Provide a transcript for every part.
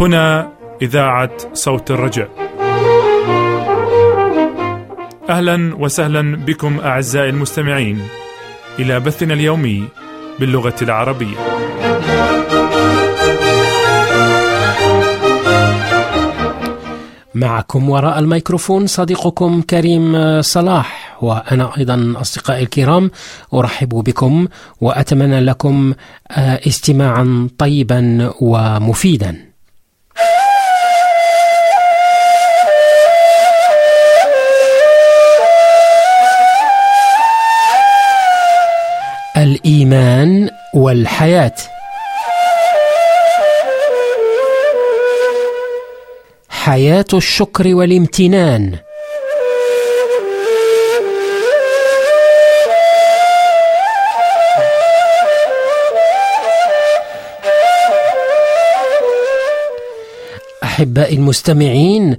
هنا إذاعة صوت الرجاء. أهلا وسهلا بكم أعزائي المستمعين إلى بثنا اليومي باللغة العربية. معكم وراء الميكروفون صديقكم كريم صلاح وأنا أيضا أصدقائي الكرام أرحب بكم وأتمنى لكم استماعا طيبا ومفيدا. الإيمان والحياة. حياة الشكر والامتنان. أحبائي المستمعين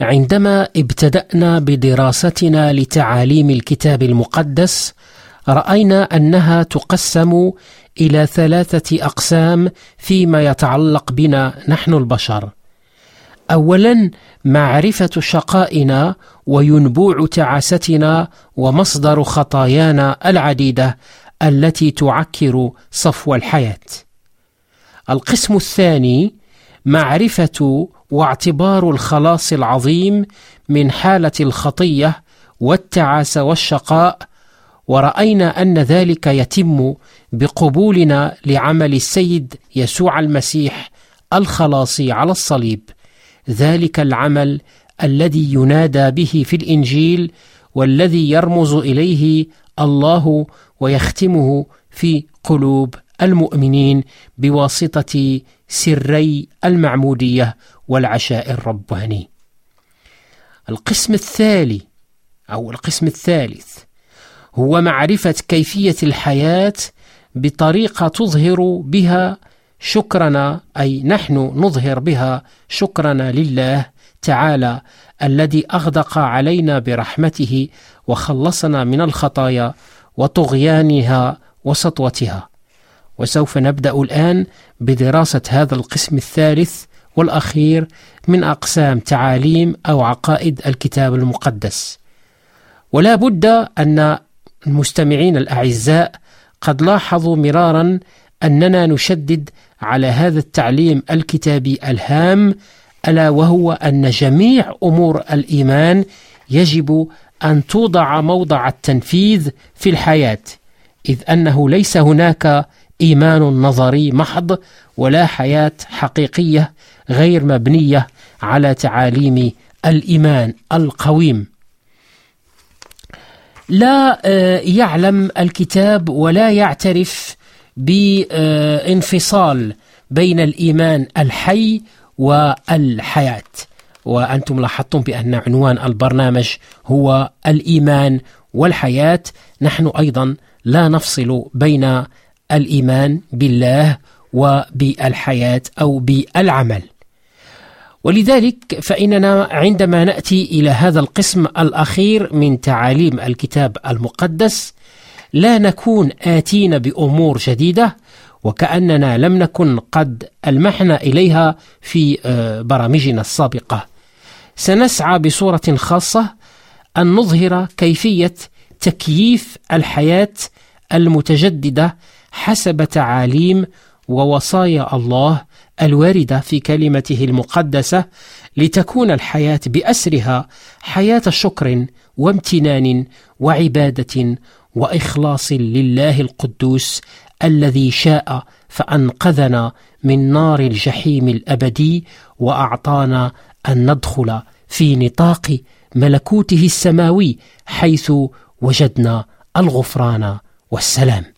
عندما ابتدأنا بدراستنا لتعاليم الكتاب المقدس رأينا أنها تقسم إلى ثلاثة أقسام فيما يتعلق بنا نحن البشر. اولا معرفة شقائنا وينبوع تعاستنا ومصدر خطايانا العديدة التي تعكر صفو الحياة. القسم الثاني معرفة واعتبار الخلاص العظيم من حالة الخطية والتعاسه والشقاء ورأينا أن ذلك يتم بقبولنا لعمل السيد يسوع المسيح الخلاصي على الصليب. ذلك العمل الذي ينادى به في الإنجيل والذي يرمز إليه الله ويختمه في قلوب المؤمنين بواسطة سري المعمودية والعشاء الرباني. القسم الثالي أو القسم الثالث هو معرفة كيفية الحياة بطريقة تظهر بها شكرنا أي نحن نظهر بها شكرنا لله تعالى الذي أغدق علينا برحمته وخلصنا من الخطايا وطغيانها وسطوتها وسوف نبدأ الآن بدراسة هذا القسم الثالث والأخير من أقسام تعاليم أو عقائد الكتاب المقدس. ولا بد أن المستمعين الأعزاء قد لاحظوا مرارا أننا نشدد على هذا التعليم الكتابي الهام ألا وهو أن جميع أمور الإيمان يجب أن توضع موضع التنفيذ في الحياة إذ أنه ليس هناك إيمان نظري محض ولا حياة حقيقية غير مبنية على تعاليم الإيمان القويم. لا يعلم الكتاب ولا يعترف بانفصال بين الإيمان الحي والحياة. وأنتم لاحظتم بأن عنوان البرنامج هو الإيمان والحياة. نحن أيضا لا نفصل بين الإيمان بالله وبالحياة أو بالعمل. ولذلك فإننا عندما نأتي إلى هذا القسم الأخير من تعاليم الكتاب المقدس لا نكون آتين بأمور جديدة وكأننا لم نكن قد ألمحنا إليها في برامجنا السابقة. سنسعى بصورة خاصة أن نظهر كيفية تكييف الحياة المتجددة حسب تعاليم ووصايا الله الواردة في كلمته المقدسة لتكون الحياة بأسرها حياة شكر وامتنان وعبادة وإخلاص لله القدوس الذي شاء فأنقذنا من نار الجحيم الأبدي وأعطانا أن ندخل في نطاق ملكوته السماوي حيث وجدنا الغفران والسلام.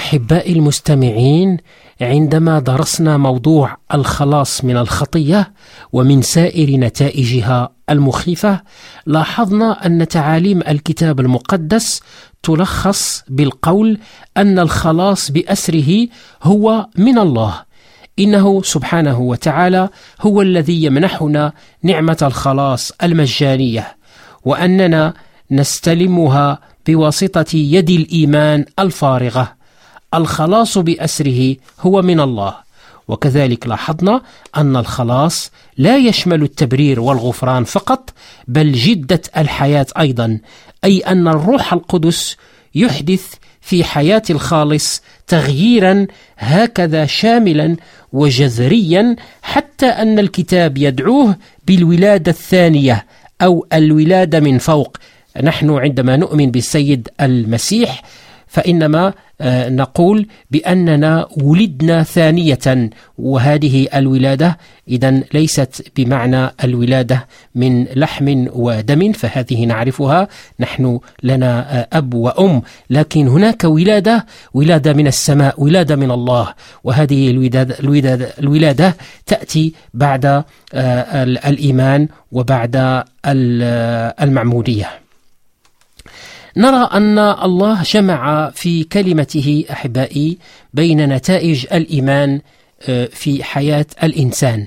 أحبائي المستمعين عندما درسنا موضوع الخلاص من الخطية ومن سائر نتائجها المخيفة لاحظنا أن تعاليم الكتاب المقدس تلخص بالقول أن الخلاص بأسره هو من الله. إنه سبحانه وتعالى هو الذي يمنحنا نعمة الخلاص المجانية وأننا نستلمها بواسطة يد الإيمان الفارغة. الخلاص بأسره هو من الله. وكذلك لاحظنا أن الخلاص لا يشمل التبرير والغفران فقط بل جدة الحياة أيضا أي أن الروح القدس يحدث في حياة الخالص تغييرا هكذا شاملا وجذريا حتى أن الكتاب يدعوه بالولادة الثانية أو الولادة من فوق. نحن عندما نؤمن بالسيد المسيح فإنما نقول بأننا ولدنا ثانية وهذه الولادة إذا ليست بمعنى الولادة من لحم ودم فهذه نعرفها. نحن لنا آه، أب وأم لكن هناك ولادة ولادة من السماء ولادة من الله. وهذه الولادة, الولادة, الولادة تأتي بعد آه، الإيمان وبعد المعمودية. نرى أن الله جمع في كلمته أحبائي بين نتائج الإيمان آه، في حياة الإنسان.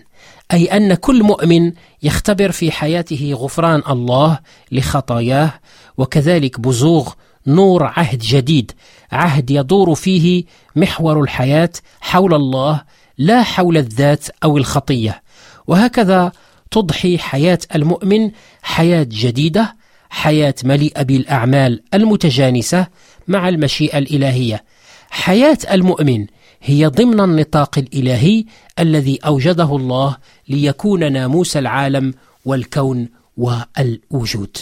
أي أن كل مؤمن يختبر في حياته غفران الله لخطاياه وكذلك بزوغ نور عهد جديد عهد يدور فيه محور الحياة حول الله لا حول الذات أو الخطية. وهكذا تضحي حياة المؤمن حياة جديدة حياة مليئة بالأعمال المتجانسة مع المشيئة الإلهية. حياة المؤمن هي ضمن النطاق الإلهي الذي أوجده الله ليكون ناموس العالم والكون والوجود.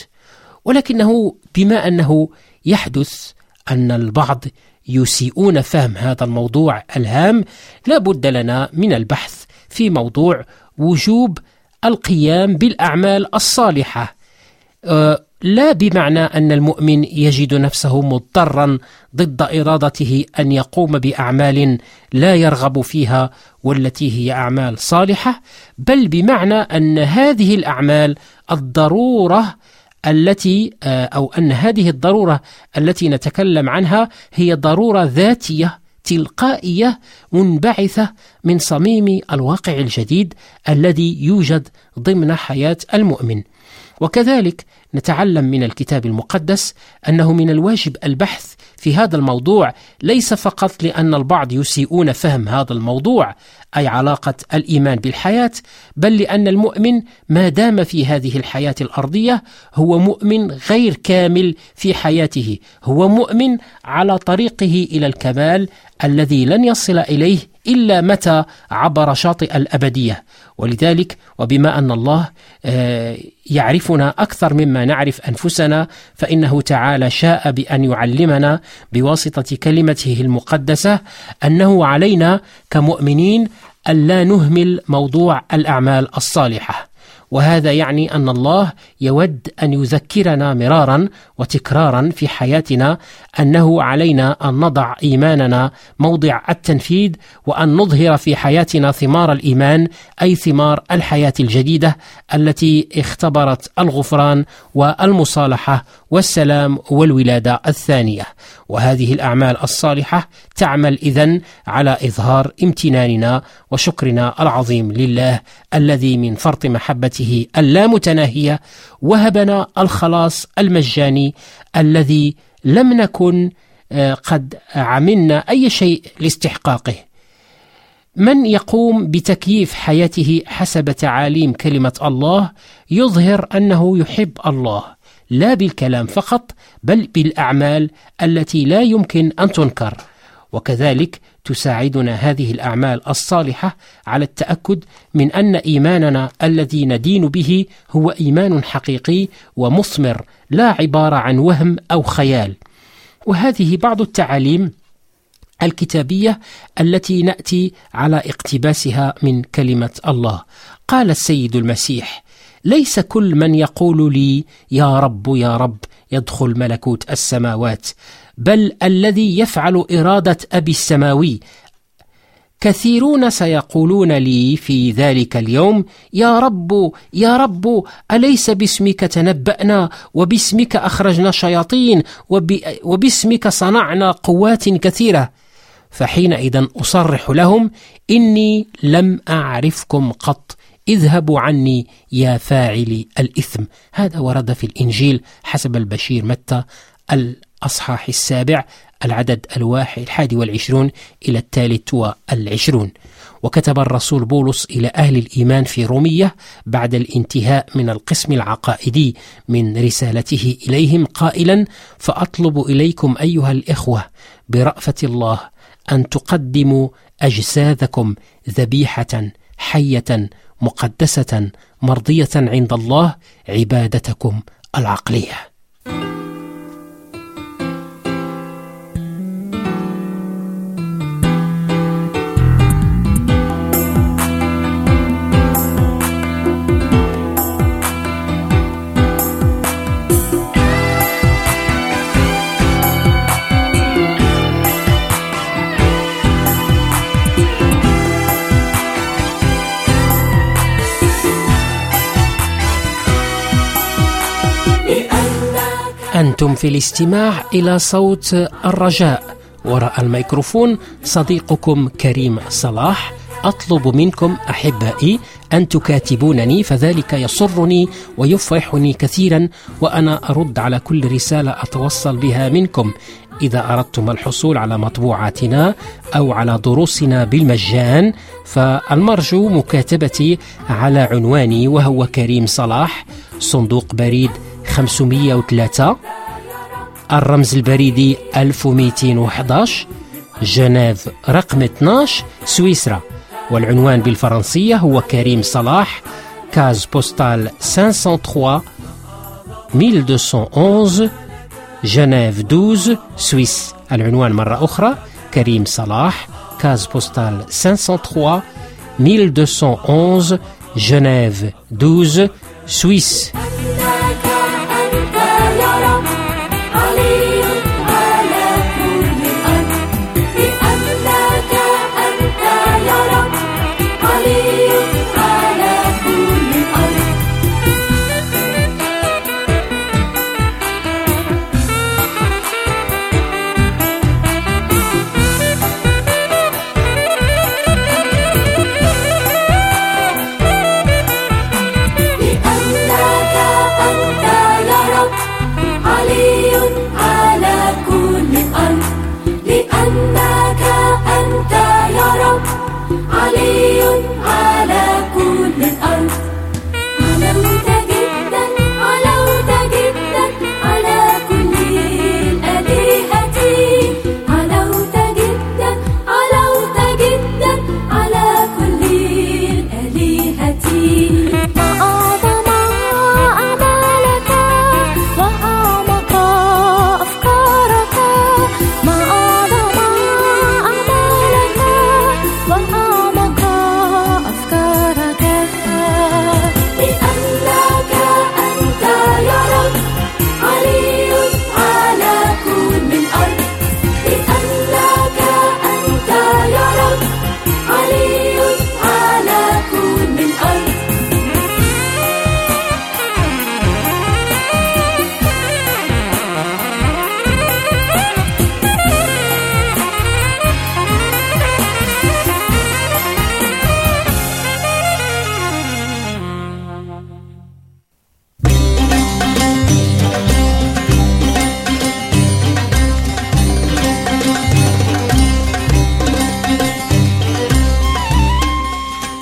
ولكنه بما أنه يحدث أن البعض يسيئون فهم هذا الموضوع الهام لا بد لنا من البحث في موضوع وجوب القيام بالأعمال الصالحة أه لا بمعنى أن المؤمن يجد نفسه مضطرا ضد إرادته أن يقوم بأعمال لا يرغب فيها والتي هي أعمال صالحة بل بمعنى أن هذه الأعمال الضرورة التي آه، أو أن هذه الضرورة التي نتكلم عنها هي ضرورة ذاتية تلقائية منبعثة من صميم الواقع الجديد الذي يوجد ضمن حياة المؤمن. وكذلك نتعلم من الكتاب المقدس أنه من الواجب البحث في هذا الموضوع ليس فقط لأن البعض يسيئون فهم هذا الموضوع أي علاقة الإيمان بالحياة بل لأن المؤمن ما دام في هذه الحياة الأرضية هو مؤمن غير كامل في حياته هو مؤمن على طريقه إلى الكمال الذي لن يصل إليه إلا متى عبر شاطئ الأبدية. ولذلك وبما أن الله آه، يعرفنا أكثر مما نعرف أنفسنا فإنه تعالى شاء بأن يعلمنا بواسطة كلمته المقدسة أنه علينا كمؤمنين الا نهمل موضوع الأعمال الصالحة. وهذا يعني أن الله يود أن يذكرنا مرارا وتكرارا في حياتنا أنه علينا أن نضع إيماننا موضع التنفيذ وأن نظهر في حياتنا ثمار الإيمان أي ثمار الحياة الجديدة التي اختبرت الغفران والمصالحة والسلام والولادة الثانية. وهذه الأعمال الصالحة تعمل إذن على إظهار امتناننا وشكرنا العظيم لله الذي من فرط محبته اللامتناهيه وهبنا الخلاص المجاني الذي لم نكن آه، قد عملنا أي شيء لاستحقاقه. من يقوم بتكييف حياته حسب تعاليم كلمة الله يظهر أنه يحب الله لا بالكلام فقط بل بالأعمال التي لا يمكن أن تنكر. وكذلك تساعدنا هذه الأعمال الصالحة على التأكد من أن إيماننا الذي ندين به هو إيمان حقيقي ومثمر لا عبارة عن وهم أو خيال. وهذه بعض التعاليم الكتابية التي نأتي على اقتباسها من كلمة الله. قال السيد المسيح ليس كل من يقول لي يا رب يا رب يدخل ملكوت السماوات بل الذي يفعل إرادة أبي السماوي. كثيرون سيقولون لي في ذلك اليوم يا رب يا رب أليس باسمك تنبأنا وباسمك أخرجنا شياطين وباسمك صنعنا قوات كثيرة. فحينئذ أصرح لهم إني لم أعرفكم قط اذهبوا عني يا فاعلي الإثم. هذا ورد في الإنجيل حسب البشير متى الأصحاح السابع العدد الواحد الحادي والعشرون إلى الثالث والعشرون. وكتب الرسول بولس إلى أهل الإيمان في رومية بعد الانتهاء من القسم العقائدي من رسالته إليهم قائلا فأطلب إليكم أيها الإخوة برأفة الله أن تقدموا أجسادكم ذبيحة حية مقدسة مرضية عند الله عبادتكم العقلية. أنتم في الاستماع إلى صوت الرجاء. وراء الميكروفون صديقكم كريم صلاح. أطلب منكم أحبائي أن تكاتبونني فذلك يسرني ويفرحني كثيرا وأنا أرد على كل رسالة أتوصل بها منكم. إذا أردتم الحصول على مطبوعاتنا أو على دروسنا بالمجان فالمرجو مكاتبتي على عنواني وهو كريم صلاح صندوق بريد 503 الرمز البريدي 1211 جنيف رقم 12 سويسرا. والعنوان بالفرنسية هو كريم صلاح case postale 503 1211 Genève 12 Suisse. العنوان مرة أخرى كريم صلاح case postale 503 1211 جنيف 12 سويس.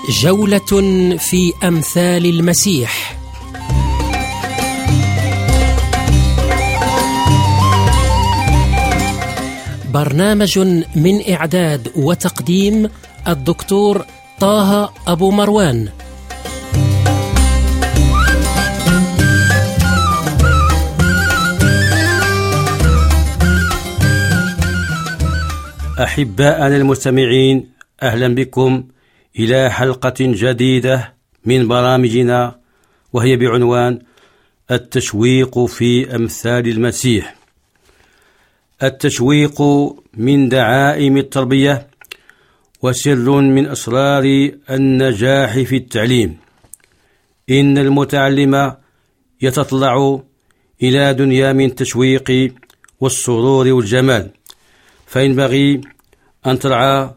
جولة في أمثال المسيح. برنامج من إعداد وتقديم الدكتور طه أبو مروان. أحباءنا المستمعين أهلا بكم. إلى حلقة جديدة من برامجنا وهي بعنوان التشويق في أمثال المسيح. التشويق من دعائم التربية وسر من أسرار النجاح في التعليم. إن المتعلم يتطلع إلى دنيا من التشويق والسرور والجمال فينبغي أن ترعى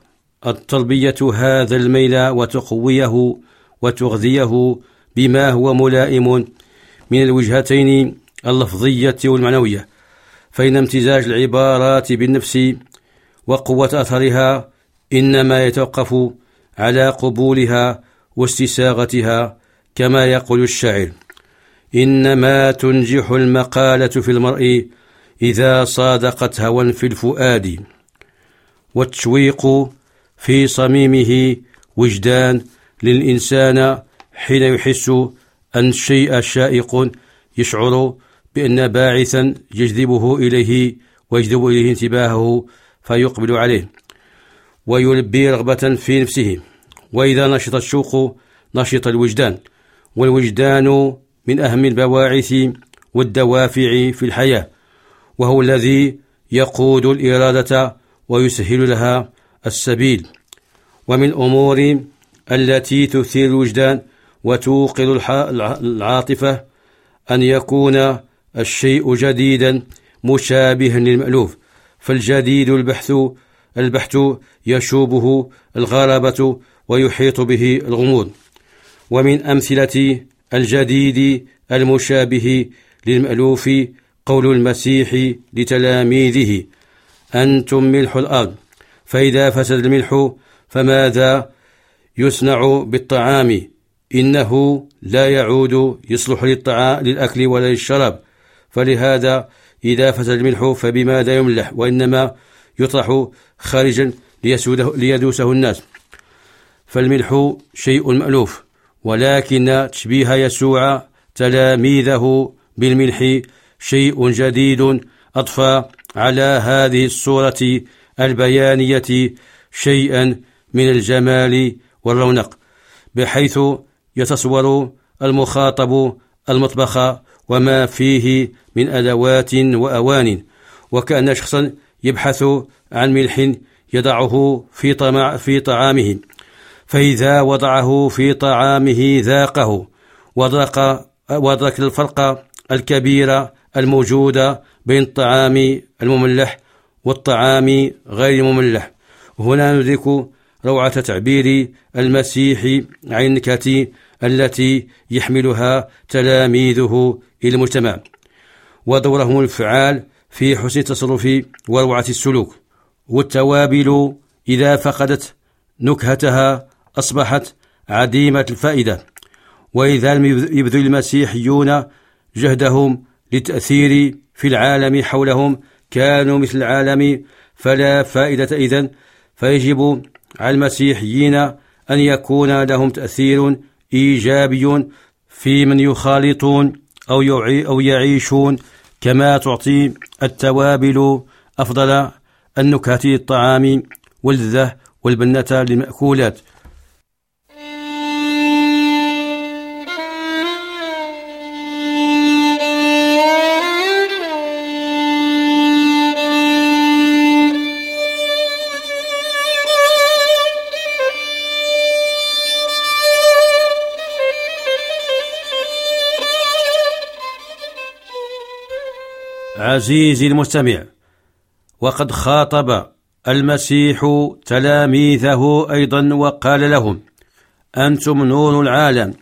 التربية هذا الميل وتقويه وتغذيه بما هو ملائم من الوجهتين اللفظية والمعنوية فإن امتزاج العبارات بالنفس وقوة أثرها إنما يتوقف على قبولها واستساغتها كما يقول الشاعر إنما تنجح المقالة في المرء إذا صادقت هوى في الفؤاد والتشويق في صميمه وجدان للإنسان حين يحس أن الشيء شائق يشعر بأن باعثا يجذبه إليه ويجذب إليه انتباهه فيقبل عليه ويلبي رغبة في نفسه. وإذا نشط الشوق نشط الوجدان والوجدان من أهم البواعث والدوافع في الحياة وهو الذي يقود الإرادة ويسهل لها السبيل. ومن الأمور التي تثير الوجدان وتوقظ العاطفة أن يكون الشيء جديدا مشابها للمألوف. فالجديد البحث البحث يشوبه الغرابة ويحيط به الغموض. ومن أمثلة الجديد المشابه للمألوف قول المسيح لتلاميذه أنتم ملح الأرض. فإذا فسد الملح فماذا يصنع بالطعام؟ إنه لا يعود يصلح للطعام للأكل ولا للشراب. فلهذا إذا فسد الملح فبماذا يملح؟ وإنما يطرح خارجا ليدوسه الناس. فالملح شيء مألوف ولكن تشبيه يسوع تلاميذه بالملح شيء جديد أضفى على هذه الصورة البيانية شيئا من الجمال والرونق بحيث يتصور المخاطب المطبخ وما فيه من أدوات وأوان وكأن شخصا يبحث عن ملح يضعه في, طمع في طعامه. فإذا وضعه في طعامه ذاقه وذاق وذاك الفرق الكبير الموجود بين الطعام المملح والطعام غير المملح هنا ندرك روعة تعبير المسيح عن النكت التي يحملها تلاميذه إلى المجتمع. ودورهم الفعال في حسن التصرف وروعة السلوك. والتوابل إذا فقدت نكهتها أصبحت عديمة الفائدة. وإذا لم يبذل المسيحيون جهدهم للتأثير في العالم حولهم كانوا مثل العالم فلا فائدة إذن. فيجب على المسيحيين أن يكون لهم تأثير إيجابي في من يخالطون أو, أو يعيشون. كما تعطي التوابل أفضل النكهات للطعام واللذة والبنة للمأكولات. عزيزي المستمع. وقد خاطب المسيح تلاميذه أيضا وقال لهم أنتم نور العالم.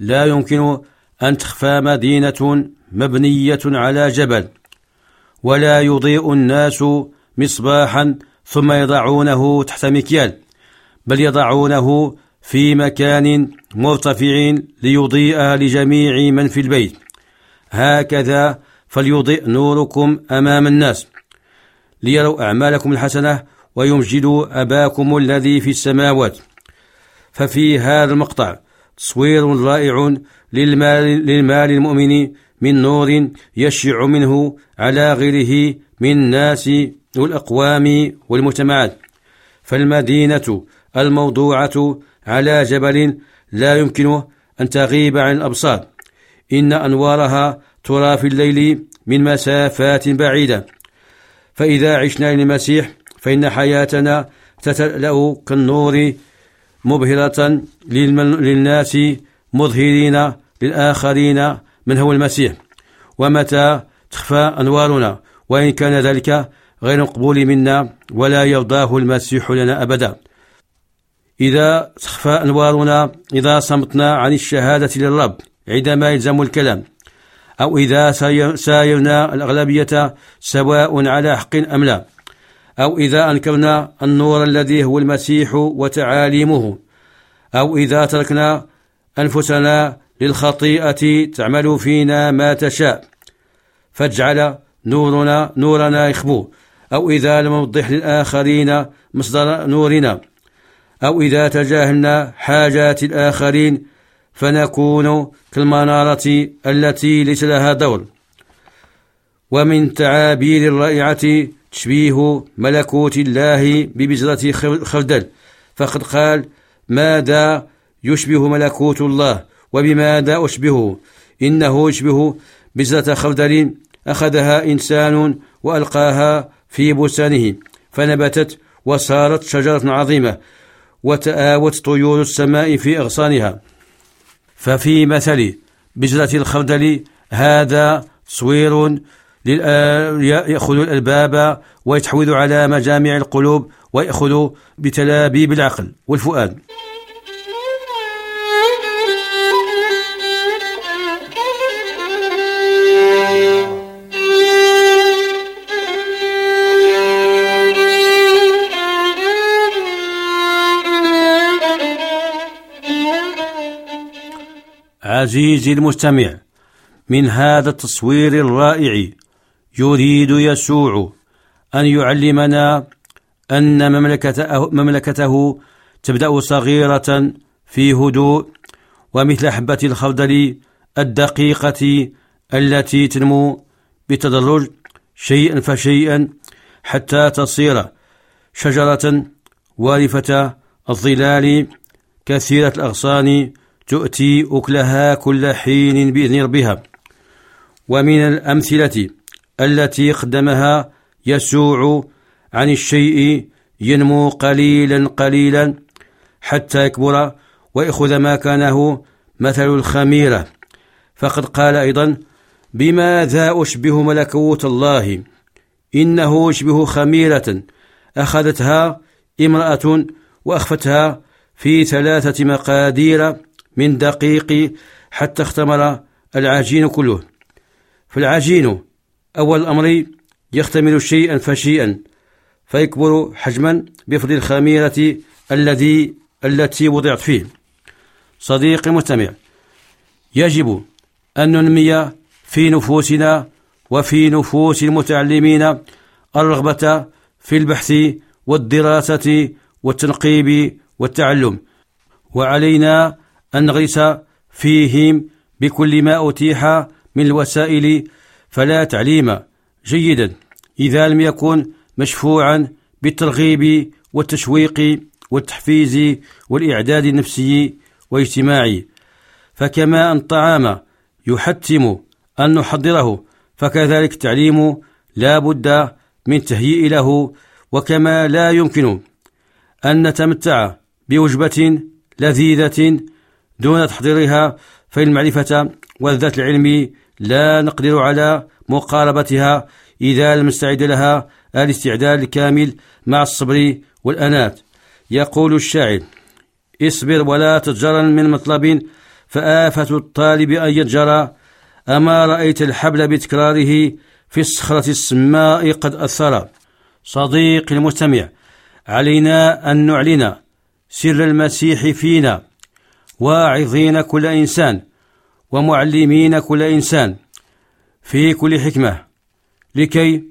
لا يمكن أن تخفى مدينة مبنية على جبل ولا يضيء الناس مصباحا ثم يضعونه تحت مكيال بل يضعونه في مكان مرتفع ليضيء لجميع من في البيت. هكذا فليضئ نوركم أمام الناس ليروا أعمالكم الحسنة ويمجدوا أباكم الذي في السماوات. ففي هذا المقطع تصوير رائع للمال, للمال المؤمن من نور يشع منه على غيره من الناس والأقوام والمجتمعات. فالمدينة الموضوعة على جبل لا يمكن أن تغيب عن الأبصار. إن أنوارها ترى في الليل من مسافات بعيدة. فإذا عشنا للمسيح فإن حياتنا تتلأ كالنور مبهرة للناس مظهرين للآخرين من هو المسيح. ومتى تخفى أنوارنا؟ وإن كان ذلك غير مقبول منا ولا يرضاه المسيح لنا أبدا. إذا تخفى أنوارنا إذا صمتنا عن الشهادة للرب عندما يلزم الكلام. أو إذا سايرنا الأغلبية سواء على حق أم لا. أو إذا أنكرنا النور الذي هو المسيح وتعاليمه. أو إذا تركنا أنفسنا للخطيئة تعمل فينا ما تشاء. فاجعل نورنا نورنا يخبو. أو إذا لم نوضح للآخرين مصدر نورنا. أو إذا تجاهلنا حاجات الآخرين فنكون كالمنارة التي ليس لها دور. ومن تعابير الرائعة تشبيه ملكوت الله ببزرة خردل. فقد قال ماذا يشبه ملكوت الله وبماذا أشبهه إنه يشبه بزرة خردل أخذها إنسان وألقاها في بستانه. فنبتت وصارت شجرة عظيمة وتآوت طيور السماء في أغصانها. ففي مثل بجرة الخردل هذا تصوير يأخذ الألباب ويتحوذ على مجامع القلوب ويأخذ بتلابيب العقل والفؤاد. عزيزي المستمع من هذا التصوير الرائع يريد يسوع أن يعلمنا أن مملكته, مملكته تبدأ صغيرة في هدوء ومثل حبة الخردل الدقيقة التي تنمو بتدرج شيئا فشيئا حتى تصير شجرة وارفة الظلال كثيرة الأغصان تؤتي أكلها كل حين بإذن ربها. ومن الأمثلة التي قدمها يسوع عن الشيء ينمو قليلا قليلا حتى يكبر ويأخذ مكانه مثل الخميرة. فقد قال أيضا بماذا أشبه ملكوت الله؟ إنه يشبه خميرة أخذتها امرأة وأخفتها في ثلاثة مقادير من دقيق حتى اختمر العجين كله. فالعجين أول الأمر يختمر شيئا فشيئا فيكبر حجما بفضل الخميرة الذي التي وضعت فيه. صديقي المستمع يجب أن ننمي في نفوسنا وفي نفوس المتعلمين الرغبة في البحث والدراسة والتنقيب والتعلم. وعلينا أن نغرس فيهم بكل ما أتيح من الوسائل فلا تعليم جيدا. إذا لم يكن مشفوعا بالترغيب والتشويق والتحفيز والإعداد النفسي والاجتماعي فكما أن الطعام يحتم أن نحضره فكذلك التعليم لا بد من تهيئ له وكما لا يمكن أن نتمتع بوجبة لذيذة دون تحضيرها فإن المعرفة والذات العلم لا نقدر على مقاربتها إذا لم نستعد لها الاستعداد الكامل مع الصبر والأنات. يقول الشاعر اصبر ولا تتجرن من مطلب فآفة الطالب أن يتجرى. أما رأيت الحبل بتكراره في الصخرة السماء قد أثر. صديقي المستمع علينا أن نعلن سر المسيح فينا. واعظين كل إنسان ومعلمين كل إنسان في كل حكمة لكي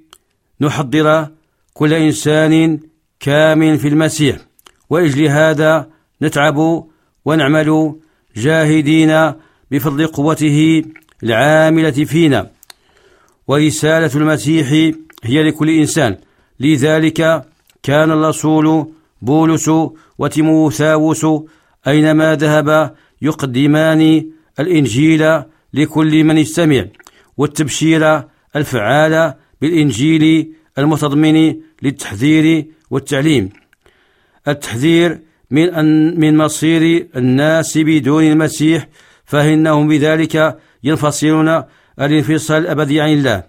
نحضر كل إنسان كامل في المسيح. وإجل هذا نتعب ونعمل جاهدين بفضل قوته العاملة فينا. ورسالة المسيح هي لكل إنسان. لذلك كان الرسول بولس وتيموثاوس أينما ذهب يقدمان الإنجيل لكل من يستمع والتبشير الفعال بالإنجيل المتضمن للتحذير والتعليم. التحذير من أن من مصير الناس بدون المسيح فإنهم بذلك ينفصلون الانفصال الأبدي عن الله.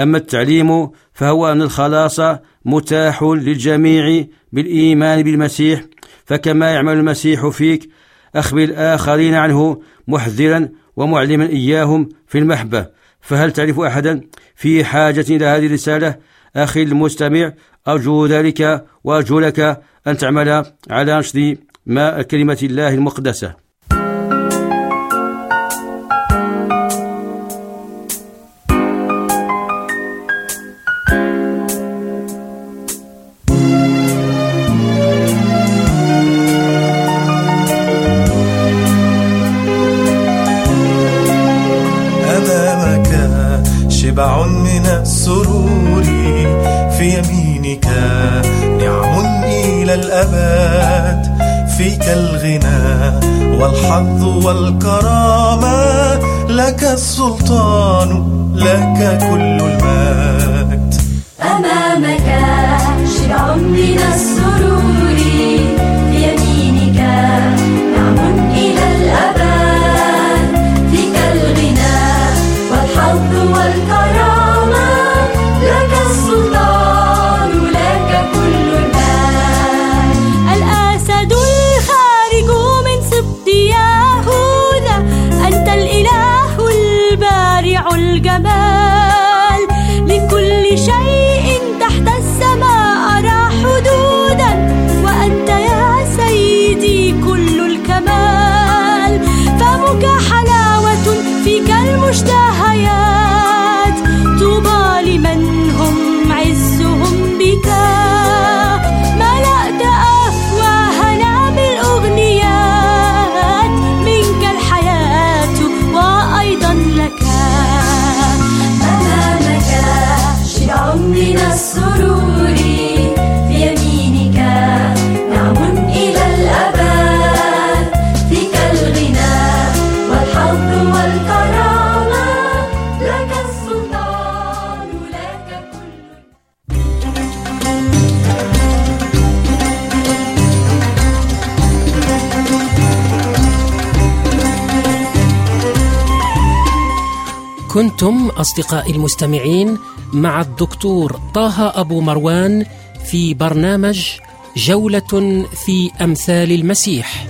أما التعليم فهو أن الخلاص متاح للجميع بالإيمان بالمسيح فكما يعمل المسيح فيك أخبر الآخرين عنه محذرا ومعلما إياهم في المحبة. فهل تعرف أحدا في حاجة إلى هذه الرسالة؟ أخي المستمع أرجو ذلك وأرجو لك أن تعمل على نشر ما كلمة الله المقدسة. كنتم أصدقائي المستمعين مع الدكتور طه أبو مروان في برنامج جولة في أمثال المسيح.